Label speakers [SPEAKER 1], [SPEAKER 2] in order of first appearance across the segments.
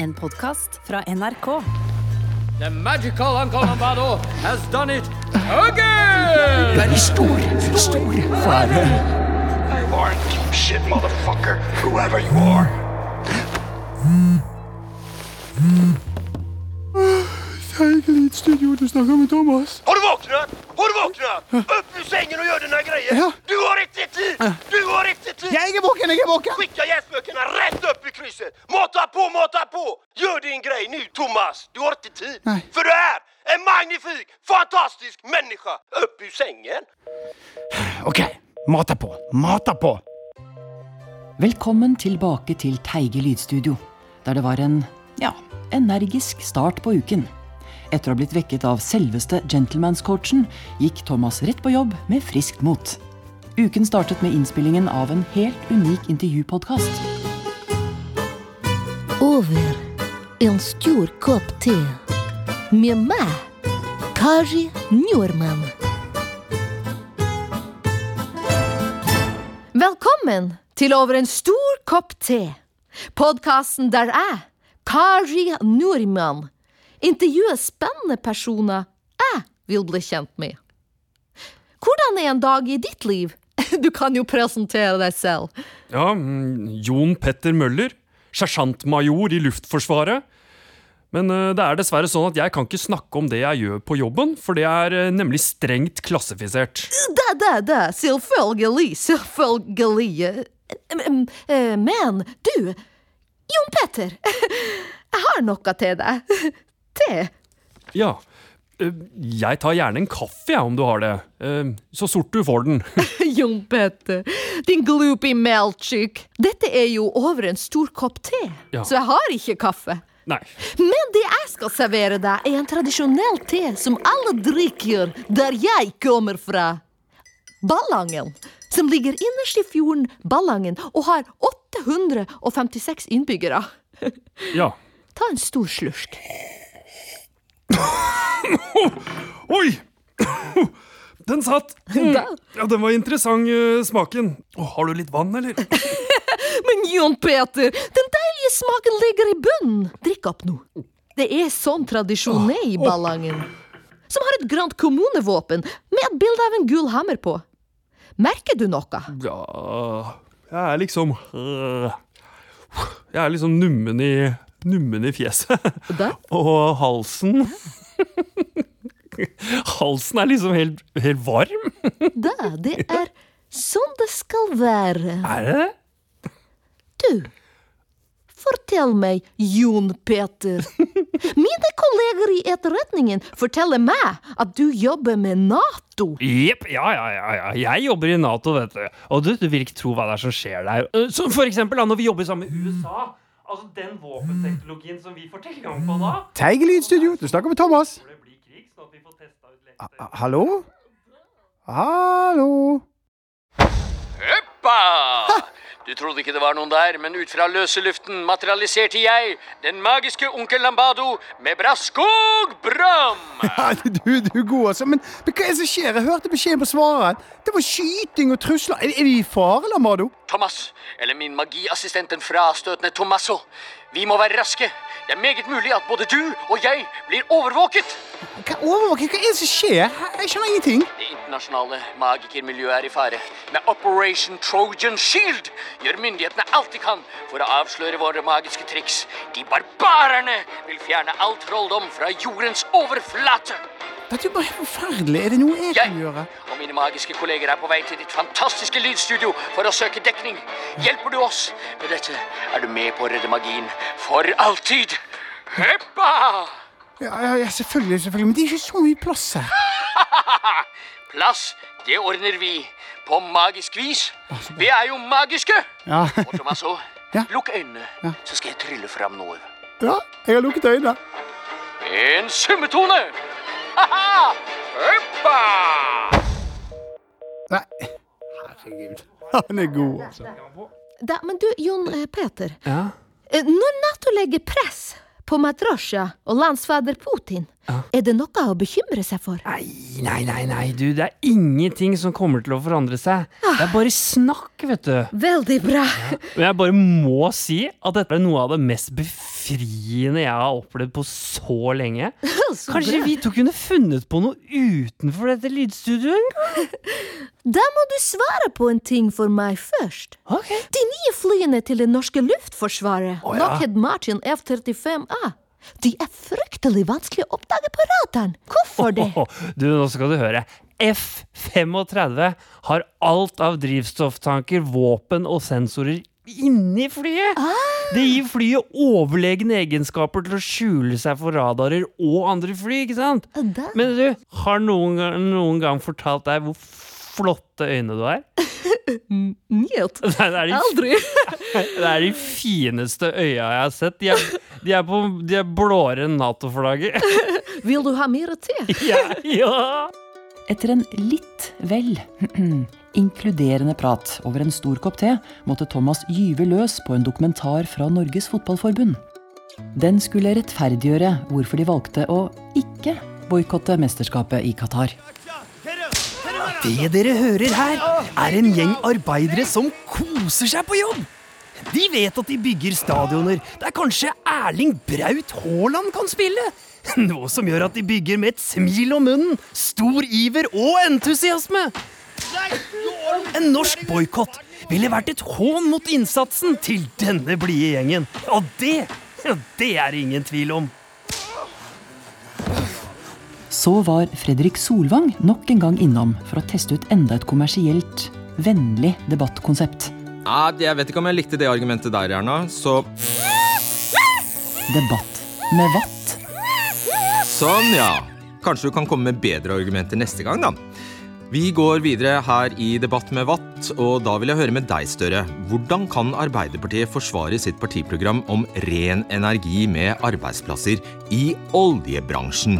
[SPEAKER 1] En podkast fra NRK.
[SPEAKER 2] The magical Uncle Lombardo has done it again!
[SPEAKER 3] Veldig stor, stor fare.
[SPEAKER 4] You are in deep shit, motherfucker. Whoever you are.
[SPEAKER 3] Studio, du snakker med Thomas.
[SPEAKER 4] Har du våknet? Har du våknet? Upp ur og gjør denne greia.
[SPEAKER 3] Ja.
[SPEAKER 4] Du har riktig tid. Du har riktig tid.
[SPEAKER 3] Jeg er våken, jeg er våken!
[SPEAKER 4] Skicka gjestebøkene rett opp i krysset. Mata på, mata på. Gjør din greie nå, Thomas. Du har ikke tid.
[SPEAKER 3] Nei.
[SPEAKER 4] For du er en magnifik, fantastisk menneske opp ur sengen.
[SPEAKER 3] Ok, mata på, mata på.
[SPEAKER 5] Velkommen tilbake til Teige lydstudio, der det var en, ja, energisk start på uken. Etter å ha blitt vekket av selveste gentlemanscoachen, gikk Thomas rett på jobb med friskt mot. Uken startet med innspillingen av en helt unik intervjupodkast.
[SPEAKER 6] Over en stor kopp te med meg, Kari Njorman. Velkommen til Over en stor kopp te. Podkasten der jeg, Kari Nordmann, intervjuer spennende personer jeg vil bli kjent med. Hvordan er en dag i ditt liv? Du kan jo presentere deg selv.
[SPEAKER 7] Ja, mm, Jon Petter Møller, sersjantmajor i Luftforsvaret. Men eh, det er dessverre sånn at jeg kan ikke snakke om det jeg gjør på jobben, for det er eh, nemlig strengt klassifisert.
[SPEAKER 6] Det, det, det, selvfølgelig, selvfølgelig. Em, eh, Men du, Jon Petter, jeg har noe til deg. Te.
[SPEAKER 7] Ja, eh, jeg tar gjerne en kaffe, jeg, om du har det. Eh, Så sort du får den.
[SPEAKER 6] Jon Petter, din gloopy meltsyk. Dette er jo over en stor kopp te,
[SPEAKER 7] Ja.
[SPEAKER 6] så jeg har ikke kaffe.
[SPEAKER 7] Nei.
[SPEAKER 6] Men det jeg skal servere deg, er en tradisjonell te som alle drikker der jeg kommer fra. Ballangen, som ligger innerst i fjorden Ballangen og har 856 innbyggere.
[SPEAKER 7] Ja.
[SPEAKER 6] Ta en stor slurk.
[SPEAKER 7] Oi! Den satt! Mm. Ja, Den var interessant, eh, smaken. Oh, har du litt vann, eller?
[SPEAKER 6] Men Jon Peter, den deilige smaken ligger i bunnen. Drikk opp nå. Det er sånn tradisjon er i Ballangen. Som har et grønt kommunevåpen med et bilde av en gul hammer på. Merker du noe?
[SPEAKER 7] Ja Jeg er liksom Jeg er liksom nummen i, nummen i fjeset. Og halsen Halsen er liksom helt, helt varm.
[SPEAKER 6] Da, det er sånn det skal være.
[SPEAKER 7] Er det det?
[SPEAKER 6] Du, fortell meg, Jon Peter. Mine kolleger i etterretningen forteller meg at du jobber med Nato.
[SPEAKER 7] Jepp. Ja, ja, ja, ja. Jeg jobber i Nato, vet du. Og du, du vil ikke tro hva det er som skjer der. Øh, Som for eksempel da, når vi jobber sammen med USA. Altså Den våpenteknologien som vi får tilgang på da.
[SPEAKER 3] Teigelydstudio, du snakker med Thomas. Hallo? det
[SPEAKER 2] Hoppa! Du trodde ikke det var noen der, men ut fra løse luften materialiserte jeg den magiske onkel Lambado med Braskog Bram!
[SPEAKER 3] Ja, du, du er god, altså. Men, men hva er det som skjer? Jeg hørte beskjeden på svareren. Det var skyting og trusler. Er, er vi i fare, Lambado?
[SPEAKER 2] Thomas, eller min magiassistent den frastøtende Tommaso. Vi må være raske. Det er meget mulig at både du og jeg blir overvåket.
[SPEAKER 3] Hva, overvåket? hva er det som skjer? Jeg skjønner ingenting.
[SPEAKER 2] Det internasjonale magikermiljøet er i fare. Med Operation Trojan Shield gjør myndighetene alt de kan for å avsløre våre magiske triks. De barbarerne vil fjerne all trolldom fra jordens overflate.
[SPEAKER 3] Dette er jo bare helt forferdelig. Er det noe jeg
[SPEAKER 2] Jeg
[SPEAKER 3] kan gjøre?
[SPEAKER 2] og mine magiske kolleger er på vei til ditt fantastiske lydstudio for å søke dekning. Hjelper du oss med dette, er du med på å redde magien for alltid. Heppa!
[SPEAKER 3] Ja, ja, ja, selvfølgelig, selvfølgelig. Men det er ikke så mye plass her.
[SPEAKER 2] Plass, det ordner vi. På magisk vis. Vi er jo magiske.
[SPEAKER 3] Ja,
[SPEAKER 2] Og Tommaso,
[SPEAKER 3] Ja.
[SPEAKER 2] lukk øynene,
[SPEAKER 3] Ja.
[SPEAKER 2] så skal jeg trylle fram noe.
[SPEAKER 3] ja jeg har lukket øynene.
[SPEAKER 2] En summetone! Ha-ha!
[SPEAKER 3] Nei, herregud. Han er god, altså.
[SPEAKER 6] Da, men du, Jon eh, Peter.
[SPEAKER 7] Ja.
[SPEAKER 6] eh, Når Nato legger press på Matrosja og landsfader Putin, er det noe å bekymre seg for?
[SPEAKER 7] Nei, nei, nei, nei, du, det er ingenting som kommer til å forandre seg. Det er bare snakk, vet du.
[SPEAKER 6] Veldig bra.
[SPEAKER 7] Men jeg bare må si at dette er noe av det mest befriende jeg har opplevd på så lenge.
[SPEAKER 6] Så
[SPEAKER 7] Kanskje vi to kunne funnet på noe utenfor dette lydstudioet?
[SPEAKER 6] Da må du svare på en ting for meg først.
[SPEAKER 7] Okay.
[SPEAKER 6] De nye flyene til det norske luftforsvaret,
[SPEAKER 7] oh, ja.
[SPEAKER 6] Lockheed Martin F-35A, de er fryktelig vanskelig å oppdage på radaren. Hvorfor det?
[SPEAKER 7] Åh, Du, nå skal du høre. F-35 har alt av drivstofftanker, våpen og sensorer inni flyet. Det gir flyet overlegne egenskaper til å skjule seg for radarer og andre fly, ikke sant?
[SPEAKER 6] Da.
[SPEAKER 7] Men du, har noen noen gang fortalt deg hvor flotte øyne du har?
[SPEAKER 6] Njet.
[SPEAKER 7] Det er de,
[SPEAKER 6] Aldri.
[SPEAKER 7] det er de fineste øya jeg har sett. De er, de er, på, de er blåere enn Nato-flagget.
[SPEAKER 6] Vil du ha mer te?
[SPEAKER 7] Ja, ja.
[SPEAKER 5] Etter en litt vel inkluderende prat over en stor kopp te måtte Thomas gyve løs på en dokumentar fra Norges Fotballforbund. Den skulle rettferdiggjøre hvorfor de valgte å ikke boikotte mesterskapet i Qatar.
[SPEAKER 8] Det dere hører her, er en gjeng arbeidere som koser seg på jobb. De vet at de bygger stadioner der kanskje Erling Braut Haaland kan spille. Noe som gjør at de bygger med et smil om munnen, stor iver og entusiasme. En norsk boikott ville vært et hån mot innsatsen til denne blide gjengen. Og det, det er det ingen tvil om.
[SPEAKER 5] Så var Fredrik Solvang nok en gang innom for å teste ut enda et kommersielt, vennlig debattkonsept.
[SPEAKER 9] Ja, jeg vet ikke om jeg likte det argumentet der, Erna, så
[SPEAKER 5] Debatt med vatt.
[SPEAKER 9] Sånn, ja. Kanskje du kan komme med bedre argumenter neste gang, da. Vi går videre her i Debatt med Watt, og da vil jeg høre med deg, Støre. Hvordan kan Arbeiderpartiet forsvare sitt partiprogram om ren energi med arbeidsplasser i oljebransjen?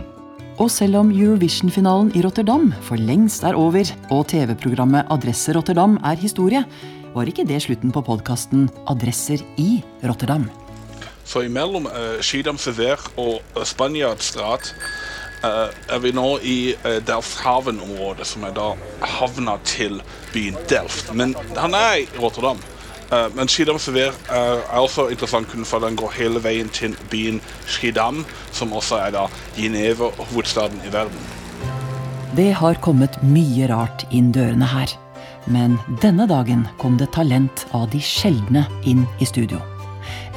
[SPEAKER 5] Og selv om Eurovision-finalen i Rotterdam for lengst er over, og TV-programmet Adresse Rotterdam er historie, var ikke det slutten på podkasten Adresser i Rotterdam.
[SPEAKER 10] Så imellom uh, Schiedamse Weg og Spanjaardstraat uh, er vi nå i uh, Delfshaven-området, som er da havna til byen Delft. Men han er i Rotterdam. Uh, men Skidam Sever er også interessant kun for den går hele veien til byen Skidam, som også er da Geneve, hovedstaden i verden.
[SPEAKER 5] Det har kommet mye rart inn dørene her. Men denne dagen kom det talent av de sjeldne inn i studio.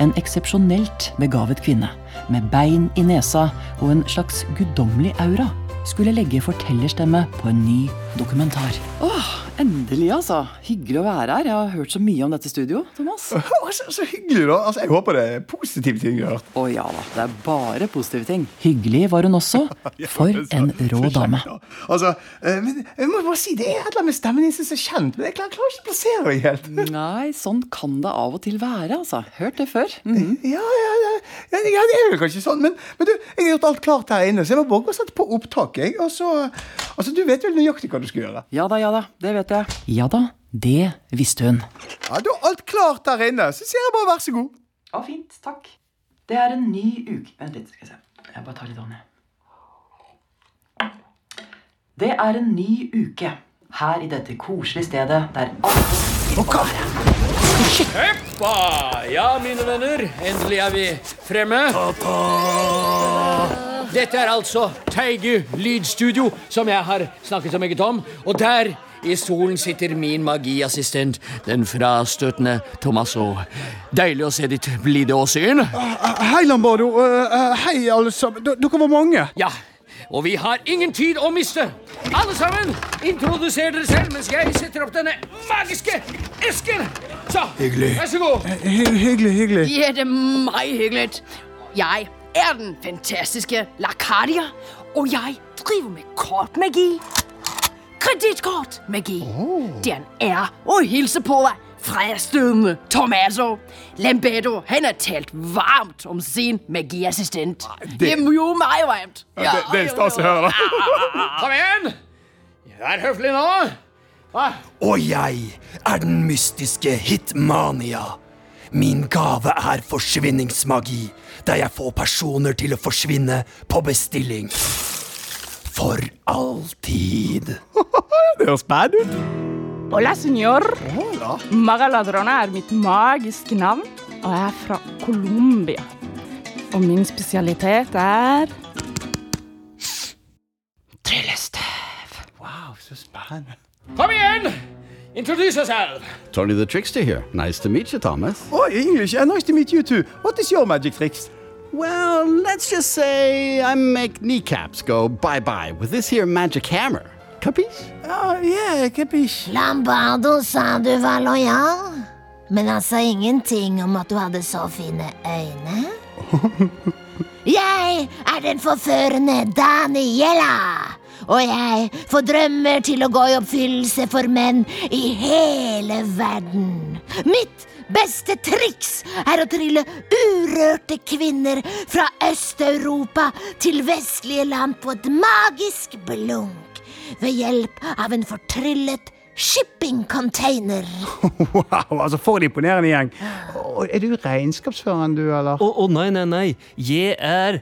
[SPEAKER 5] En eksepsjonelt begavet kvinne med bein i nesa og en slags guddommelig aura skulle legge fortellerstemme på en ny dokumentar. Åh, endelig, altså. Hyggelig å være her. Jeg har hørt så mye om dette studio, Thomas.
[SPEAKER 3] Så, så hyggelig, da. Altså, Jeg håper det er positive ting du har hørt.
[SPEAKER 5] Å ja da, det er bare positive ting. Hyggelig var hun også. For en rå dame.
[SPEAKER 3] Altså, eh, men jeg må bare si, Det er et eller annet med stemmen din som er så kjent, men jeg klarer, klarer ikke å plassere deg helt.
[SPEAKER 5] Nei, sånn kan det av og til være, altså. Hørt det før. Mhm.
[SPEAKER 3] Ja, ja, ja, ja, ja, det er vel kanskje sånn, men, men du, jeg har gjort alt klart her inne, så jeg må bare gå og sette på opptak. Jeg, og så, altså, Du vet vel nøyaktig hva du skal gjøre?
[SPEAKER 5] Ja da, ja da, det vet jeg. Ja da, det visste hun.
[SPEAKER 3] Ja, Du har alt klart der inne, så sier jeg bare vær så god.
[SPEAKER 5] Ja, fint, takk. Det er en ny uke Vent litt, skal jeg se. Jeg bare tar litt vann, jeg. Det er en ny uke her i dette koselige stedet der alle
[SPEAKER 2] Heppa! Ja, mine venner, endelig er vi fremme. Dette er altså Teige lydstudio, som jeg har snakket så meget om. Og der i stolen sitter min magiassistent, den frastøtende Tomasso. Deilig å se ditt blide åsyn.
[SPEAKER 3] Hei, Lambardo. Eh, eh, hei, alle sammen. Dere var mange.
[SPEAKER 2] Ja, og vi har ingen tid å miste. Alle sammen, introduser dere selv mens jeg setter opp denne magiske esken. Så,
[SPEAKER 3] Hyggelig.
[SPEAKER 2] vær så god.
[SPEAKER 3] Hy hyggelig, hyggelig.
[SPEAKER 11] Ja, det er hyggelig. Jeg er den fantastiske Lacardia, og jeg driver med kortmagi. Kreditkortmagi. Det er en ære å hilse på deg, frastødende Tommaso. Lambedo, han har talt varmt om sin magiassistent. Det er jo meg varmt.
[SPEAKER 3] Ja, det- det er stas å høre.
[SPEAKER 2] Kom igjen! Vær høflig nå. Hva?
[SPEAKER 8] Og jeg er den mystiske Hitmania. Min gave er forsvinningsmagi, der jeg får personer til å forsvinne på bestilling. For alltid.
[SPEAKER 3] Det høres spennende ut.
[SPEAKER 12] Hola, senor. Magaladrona er mitt magiske navn, og jeg er fra Colombia.
[SPEAKER 13] Og min spesialitet er
[SPEAKER 3] Tryllestav. Wow, så spennende.
[SPEAKER 2] Kom igjen! Introduce yourself.
[SPEAKER 14] Tony the Trickster here. Nice to meet you, Thomas.
[SPEAKER 3] Oh, English. Uh, nice to meet you too. What is your magic tricks?
[SPEAKER 14] Well, let's just say I make kneecaps go bye bye with this here magic hammer. Capiche?
[SPEAKER 3] Uh, yeah, capiche.
[SPEAKER 4] Lambardo sa du var lojal, men han sa ingenting om at du hadde så fine øyne. Jeg er den forførende Daniela, og jeg får drømmer til å gå i oppfyllelse for menn i hele verden. Mitt beste triks er å trille urørte kvinner fra Øst-Europa til vestlige land på et magisk blunk ved hjelp av en fortryllet shipping-container.
[SPEAKER 3] Wow, altså For en imponerende gjeng. Er du regnskapsføreren, du, eller?
[SPEAKER 7] Å nei, nei, nei. Jeg er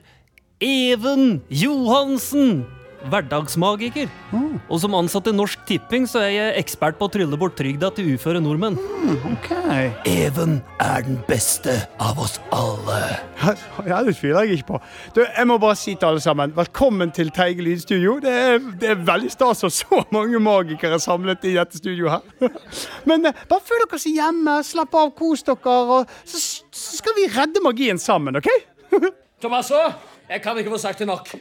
[SPEAKER 7] Even Johansen. Hverdagsmagiker. Og som ansatt i Norsk Tipping så er jeg ekspert på å trylle bort trygda til uføre nordmenn.
[SPEAKER 3] ok.
[SPEAKER 15] Even er den beste av oss alle.
[SPEAKER 3] Ja, det tviler jeg ikke på. Du, jeg må bare si til alle sammen, velkommen til Teige lydstudio. Det er, det er veldig stas at så mange magikere er samlet i dette studioet her. Men eh, bare følg dere så hjemme, slapp av, kos dere, og så, så skal vi redde magien sammen, OK?
[SPEAKER 2] Tomasso, jeg kan ikke få sagt det nok.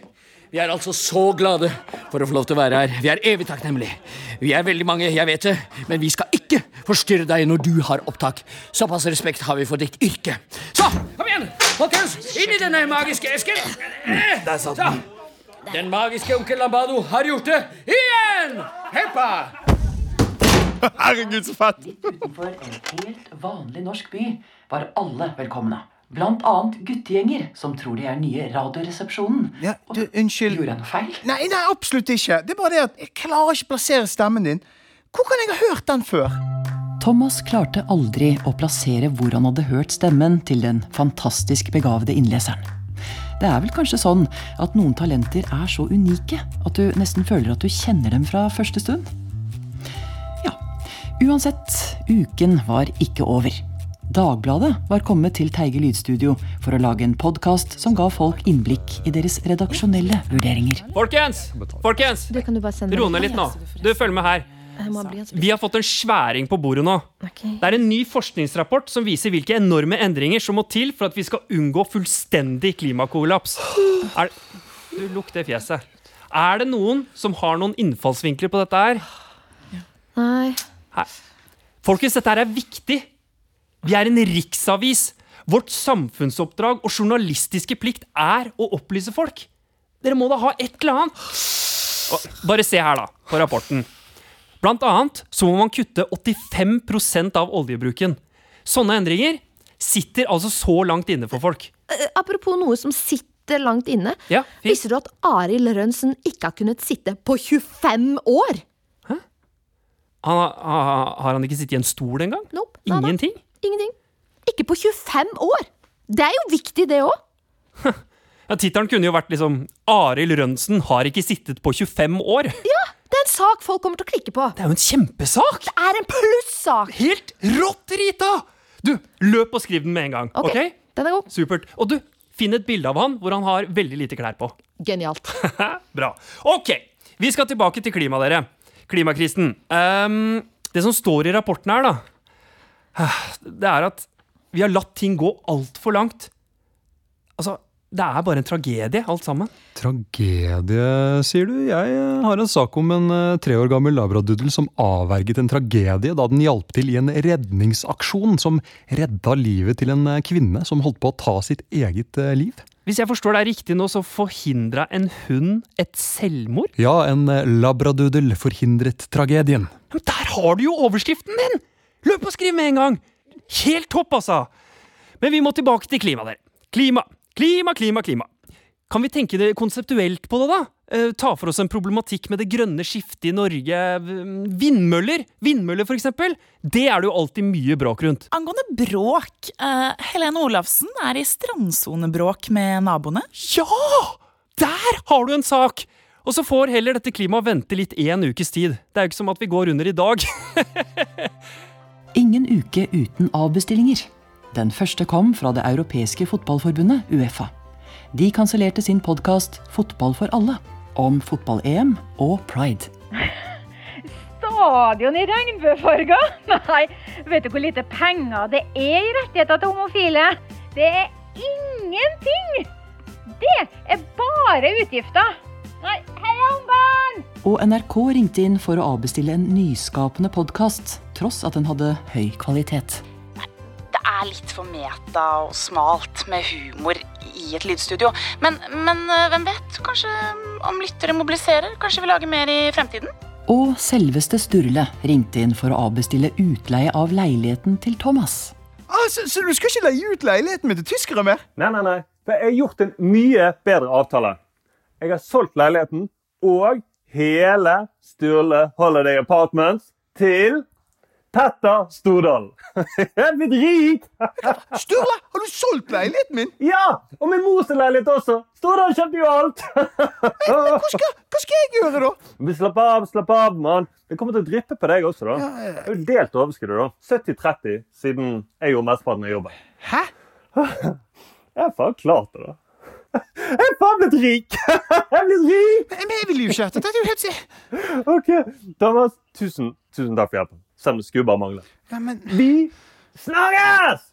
[SPEAKER 2] Vi er altså så glade for å få lov til å være her. Vi er evig takknemlige. Vi er veldig mange, jeg vet det, men vi skal ikke forstyrre deg når du har opptak. Såpass respekt har vi for ditt yrke. Så, kom igjen, folkens! Inn i denne magiske esken!
[SPEAKER 15] Der satt den.
[SPEAKER 2] Den magiske onkel Lambado har gjort det igjen! Heppa!
[SPEAKER 3] Herregud, så fett!
[SPEAKER 5] Utenfor en helt vanlig norsk by var alle velkomne. Blant annet guttegjenger som tror de er nye Radioresepsjonen.
[SPEAKER 3] Ja, du, unnskyld.
[SPEAKER 5] Gjorde jeg noe feil?
[SPEAKER 3] Nei, nei, absolutt ikke. Det er bare det at jeg klarer ikke å plassere stemmen din. Hvor kan jeg ha hørt den før?
[SPEAKER 5] Thomas klarte aldri å plassere hvor han hadde hørt stemmen til den fantastisk begavede innleseren. Det er vel kanskje sånn at noen talenter er så unike at du nesten føler at du kjenner dem fra første stund? Ja, uansett, uken var ikke over. Dagbladet var kommet til Teige lydstudio for å lage en podkast som ga folk innblikk i deres redaksjonelle vurderinger.
[SPEAKER 7] Folkens! Folkens!
[SPEAKER 6] Du, kan du bare sende
[SPEAKER 7] Ro ned litt nå. Du, følg med her.
[SPEAKER 6] Bli
[SPEAKER 7] Vi har fått en sværing på bordet nå. Det er en ny forskningsrapport som viser hvilke enorme endringer som må til for at vi skal unngå fullstendig klimakollaps. Er, du, lukk det fjeset. Er det noen som har noen innfallsvinkler på dette her?
[SPEAKER 6] Nei.
[SPEAKER 7] Her. Folkens, dette her er viktig. Vi er en riksavis. Vårt samfunnsoppdrag og journalistiske plikt er å opplyse folk. Dere må da ha et eller annet. Bare se her, da, på rapporten. Blant annet så må man kutte 85% av oljebruken. Sånne endringer sitter altså så langt inne for folk.
[SPEAKER 6] Eh, Apropos noe som sitter langt inne.
[SPEAKER 7] Ja.
[SPEAKER 6] Visste du at Arild Rønsen ikke har kunnet sitte på 25 år?
[SPEAKER 7] Han, har, har han ikke sittet i en stol engang?
[SPEAKER 6] Nope.
[SPEAKER 7] Ingenting?
[SPEAKER 6] Ingenting. Ikke på 25 år! Det er jo viktig, det òg.
[SPEAKER 7] Ja, Tittelen kunne jo vært liksom 'Arild Rønsen har ikke sittet på 25 år'.
[SPEAKER 6] Ja, det er en sak folk kommer til å klikke på.
[SPEAKER 7] Det er jo en kjempesak!
[SPEAKER 6] Det er en plussak!
[SPEAKER 7] Helt rått, Rita! Du, løp og skriv den med en gang.
[SPEAKER 6] Ok,
[SPEAKER 7] okay?
[SPEAKER 6] Den er god.
[SPEAKER 7] Supert. Og du, finn et bilde av han hvor han har veldig lite klær på.
[SPEAKER 6] Genialt.
[SPEAKER 7] Bra. Ok, vi skal tilbake til klima, dere. Klimakrisen. Um, det som står i rapporten her, da, det er at vi har latt ting gå altfor langt. Altså, det er bare en tragedie, alt sammen.
[SPEAKER 16] Tragedie, sier du? Jeg eh, har en sak om en eh, tre år gammel labradoodle som avverget en tragedie da den hjalp til i en redningsaksjon som redda livet til en eh, kvinne som holdt på å ta sitt eget liv.
[SPEAKER 7] Hvis jeg forstår deg riktig nå, så forhindra en hund et selvmord?
[SPEAKER 16] Ja, en labradoodle forhindret tragedien.
[SPEAKER 7] Men der har du jo overskriften din! Løp og skriv med en gang! Helt topp, altså! Men vi må tilbake til klima, dere. Klima, klima, klima, klima. Kan vi tenke det konseptuelt på det, da? Eh, ta for oss en problematikk med det grønne skiftet i Norge. Mm, Vindmøller, vindmøller for eksempel. Det er det jo alltid mye bråk rundt.
[SPEAKER 11] Angående bråk. eh, Helene Olafsen er i strandsonebråk med naboene.
[SPEAKER 7] Ja! Der har du en sak! Og så får heller dette klimaet vente litt en ukes tid. Det er jo ikke som at vi går under i dag.
[SPEAKER 5] Ingen uke uten avbestillinger. Den første kom fra det europeiske fotballforbundet, Uefa. De kansellerte sin podkast Fotball for alle om fotball-EM og pride.
[SPEAKER 17] Stadion i regnbuefarger? Nei, vet du hvor lite penger det er i rettigheter til homofile? Det er ingenting! Det er bare utgifter. Nei!
[SPEAKER 5] Og NRK ringte inn for å avbestille en nyskapende podkast, tross at den hadde høy kvalitet.
[SPEAKER 18] Det er litt for meta og smalt med humor i et lydstudio. Men, men eh, hvem vet? Kanskje om lyttere mobiliserer? Kanskje vi lager mer i fremtiden?
[SPEAKER 5] Og selveste Sturle ringte inn for å avbestille utleie av leiligheten til Thomas.
[SPEAKER 3] Ah, så, så du skal ikke leie ut leiligheten min til tyskere mer?
[SPEAKER 16] Nei, nei, nei. For jeg har gjort en mye bedre avtale. Jeg har solgt leiligheten og hele Sturle Holiday Apartments til Petter Stordalen. Jeg er blitt rik!
[SPEAKER 3] Sturle, har du solgt leiligheten min?
[SPEAKER 16] Ja! Og min mors leilighet også. Stordalen kjøpte jo alt.
[SPEAKER 3] Hva skal, hva skal jeg gjøre, da?
[SPEAKER 16] Men Slapp av, slapp av, mann. Det kommer til å dryppe på deg også. da.
[SPEAKER 3] Ja, ja, ja.
[SPEAKER 16] Det er jo delt overskuddet. da. 70-30 siden jeg gjorde mesteparten av jobben.
[SPEAKER 3] Hæ?
[SPEAKER 16] Jeg har faen klart det, da. Jeg er faen blitt rik! Jeg er blitt rik!
[SPEAKER 3] Men jeg vil jo ikke Dette er jo helt si-
[SPEAKER 16] Ok, Thomas, tusen, tusen takk for hjelpen. Selv om det skulle bare mangle.
[SPEAKER 3] Ja, men
[SPEAKER 16] Vi snakkes!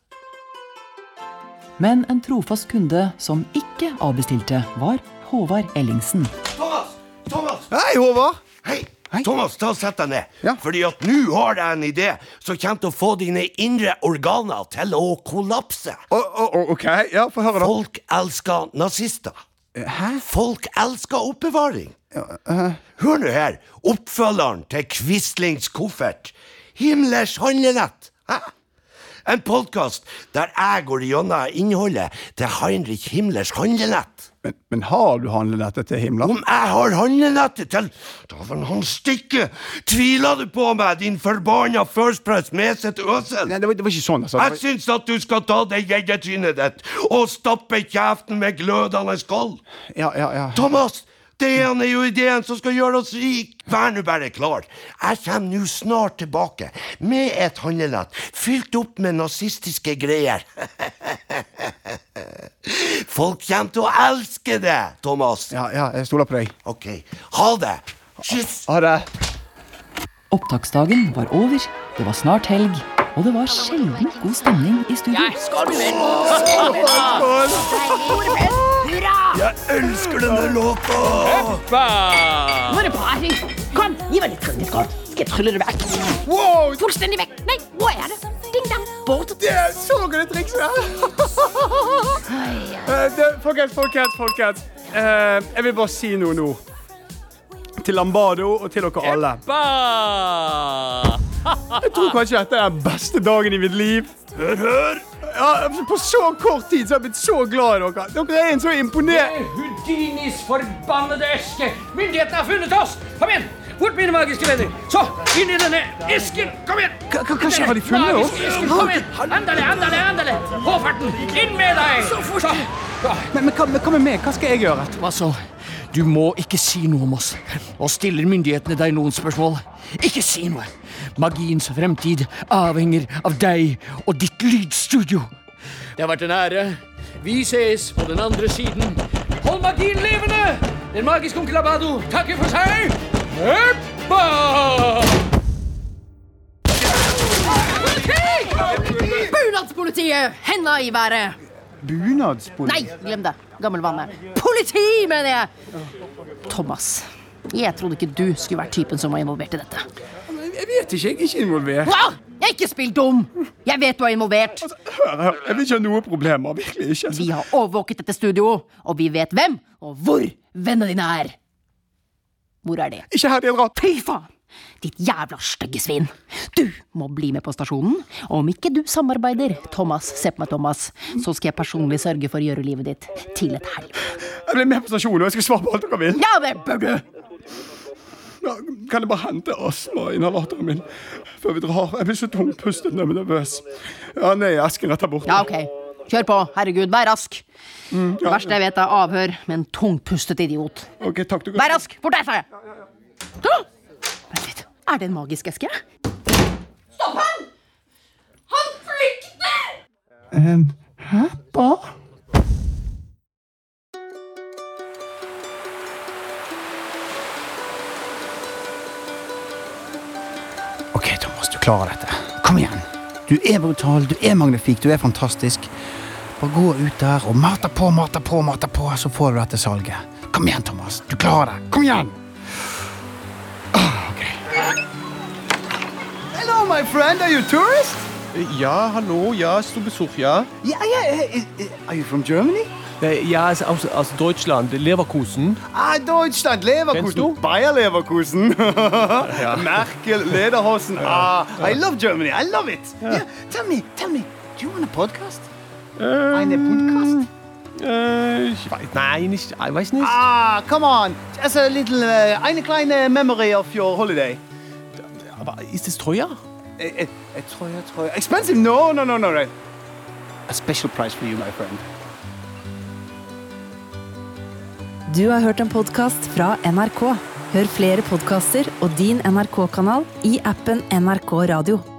[SPEAKER 5] Men en trofast kunde som ikke avbestilte, var Håvard Ellingsen.
[SPEAKER 4] Thomas! Thomas!
[SPEAKER 3] Hei, Håvard.
[SPEAKER 4] Hei! Thomas, ta og Sett deg ned. Fordi at nå har jeg en idé som kommer til å få dine indre organer til å kollapse.
[SPEAKER 3] ok, ja, få høre da.
[SPEAKER 4] Folk elsker nazister. Hæ? Folk elsker oppbevaring. Hør nå her. Oppfølgeren til Quislings koffert. Himmlers handlenett. Hæ? En podkast der jeg går gjennom innholdet til Heinrich Himmlers handlenett.
[SPEAKER 3] Men, men har du handlenettet til Himmler?
[SPEAKER 4] Om jeg har handlenettet til Dæven, han stikker! Tviler du på meg, din forbanna First Press Meset Øsel?
[SPEAKER 3] Nei, det var, det var ikke sånn. altså.
[SPEAKER 4] Jeg syns at du skal ta det gjeddetrynet ditt og stappe kjeften med glødende skall.
[SPEAKER 3] Ja, ja, ja.
[SPEAKER 4] Thomas! Det er jo ideen som skal gjøre oss rik. Vær nå bare klar. Jeg kommer nå snart tilbake med et handlenett fylt opp med nazistiske greier. Folk kommer til å elske det, Thomas.
[SPEAKER 3] Ja, ja, jeg stoler på deg.
[SPEAKER 4] Ok. Ha det. Kyss.
[SPEAKER 3] Ha det.
[SPEAKER 5] Opptaksdagen var over, det var snart helg, og det var sjelden god stemning i studio.
[SPEAKER 11] Skål, min venn!
[SPEAKER 19] Hurra!
[SPEAKER 4] Jeg elsker denne låta!
[SPEAKER 11] Nå er det party. Kom, gi meg litt trylletroll. Skal jeg trylle det vekk?
[SPEAKER 3] Wow!
[SPEAKER 11] Fullstendig vekk. Nei, hvor er det? Ding dang, bort.
[SPEAKER 3] Det så du triks der? Eh, Folkens, folkens, folkens. Eh, jeg vil bare si noe nå. Til Lambado og til dere alle. Jeg tror kanskje dette er den beste dagen i mitt liv.
[SPEAKER 4] Hør, hør!
[SPEAKER 3] Ja, på så kort tid så har jeg blitt så glad i dere. Dere er en så imponerende
[SPEAKER 2] Houdinis forbannede eske! Myndighetene har funnet oss! Kom igjen! Bort, mine magiske venner! Så, inn i denne esken! Kom igjen!
[SPEAKER 3] Hva- hva- hva skjer? Har de funnet oss?
[SPEAKER 2] Kom igjen! Andale, andale, andale! På! Inn med deg! Så fort!
[SPEAKER 3] Men, men hva, men hva med meg? Hva skal jeg gjøre?
[SPEAKER 2] Hva så? Du må ikke si noe om oss. Og stiller myndighetene deg noen spørsmål, ikke si noe. Magiens fremtid avhenger av deg og ditt lydstudio. Det har vært en ære. Vi ses på den andre siden. Hold magien levende! Den magiske onkel Abado takker for seg. Heppa!
[SPEAKER 11] Bunadspolitiet, henda i været.
[SPEAKER 3] Bunadspolitiet?
[SPEAKER 11] Nei, glem det. Gammelvannet. Politi, mener jeg! Thomas, jeg trodde ikke du skulle vært typen som var involvert i dette.
[SPEAKER 3] Jeg vet ikke, jeg er ikke involvert.
[SPEAKER 11] Hva? Jeg er ikke spill dum! Jeg vet du er involvert.
[SPEAKER 3] Hør, hør, jeg vil ikke ha noe problemer. Virkelig ikke. altså.
[SPEAKER 11] Vi har overvåket dette studioet, og vi vet hvem og hvor vennene dine er. Hvor er de?
[SPEAKER 3] Ikke her de har dratt.
[SPEAKER 11] Fy faen! Ditt jævla stygge svin. Du må bli med på stasjonen. Og om ikke du samarbeider, Thomas, se på meg, Thomas, så skal jeg personlig sørge for å gjøre livet ditt til et helvete.
[SPEAKER 3] Jeg blir med på stasjonen, og jeg skal svare på alt dere vil.
[SPEAKER 11] Ja, det bør du!
[SPEAKER 3] Ja, kan jeg bare hente astmainhalatoren min før vi drar? Jeg blir så tungpustet når jeg blir nervøs. Ja, ned i esken rett der borte.
[SPEAKER 11] Ja, ok. Kjør på. Herregud, vær rask. Det verste jeg vet, er avhør med en tungpustet idiot.
[SPEAKER 3] Ok, takk du
[SPEAKER 11] Vær rask! Fort deg, sa jeg! Ja, Vent litt. Er det en magisk eske?
[SPEAKER 19] Stopp han! Han flykter!
[SPEAKER 3] Um, hæ? Hva? OK, Thomas, du klarer dette. Kom igjen. Du er brutal, du er magnifik, du er fantastisk. Bare gå ut der og mate på, mate på, mate på, så får du dette salget. Kom igjen, Thomas. Du klarer det. Kom igjen! My friend. Are you a tourist?
[SPEAKER 13] Ja, hallo, ja, Stubbesuch, ja.
[SPEAKER 3] Yeah, yeah. Are you from Germany?
[SPEAKER 13] Ja, aus, aus, aus Deutschland, Leverkusen.
[SPEAKER 3] Ah, Deutschland, Leverkusen.
[SPEAKER 13] Kennst du?
[SPEAKER 3] Bayer Leverkusen. Merkel, Lederhosen. Ah, I love Germany. I love it. Yeah. Tell me, tell me, do you want a podcast? Eine Podcast?
[SPEAKER 13] Äh, ich weiß, nein, ich, ich weiß nicht.
[SPEAKER 3] Ah, come on. Just a little, uh, eine kleine memory of your holiday.
[SPEAKER 13] Aber ist es teuer?
[SPEAKER 3] Eh, tror jeg, teuer, teuer. Expensive? No, no, no, no. right. A special price for you, my friend.
[SPEAKER 1] Du har hørt en podkast fra NRK. Hør flere podkaster og din NRK-kanal i appen NRK Radio.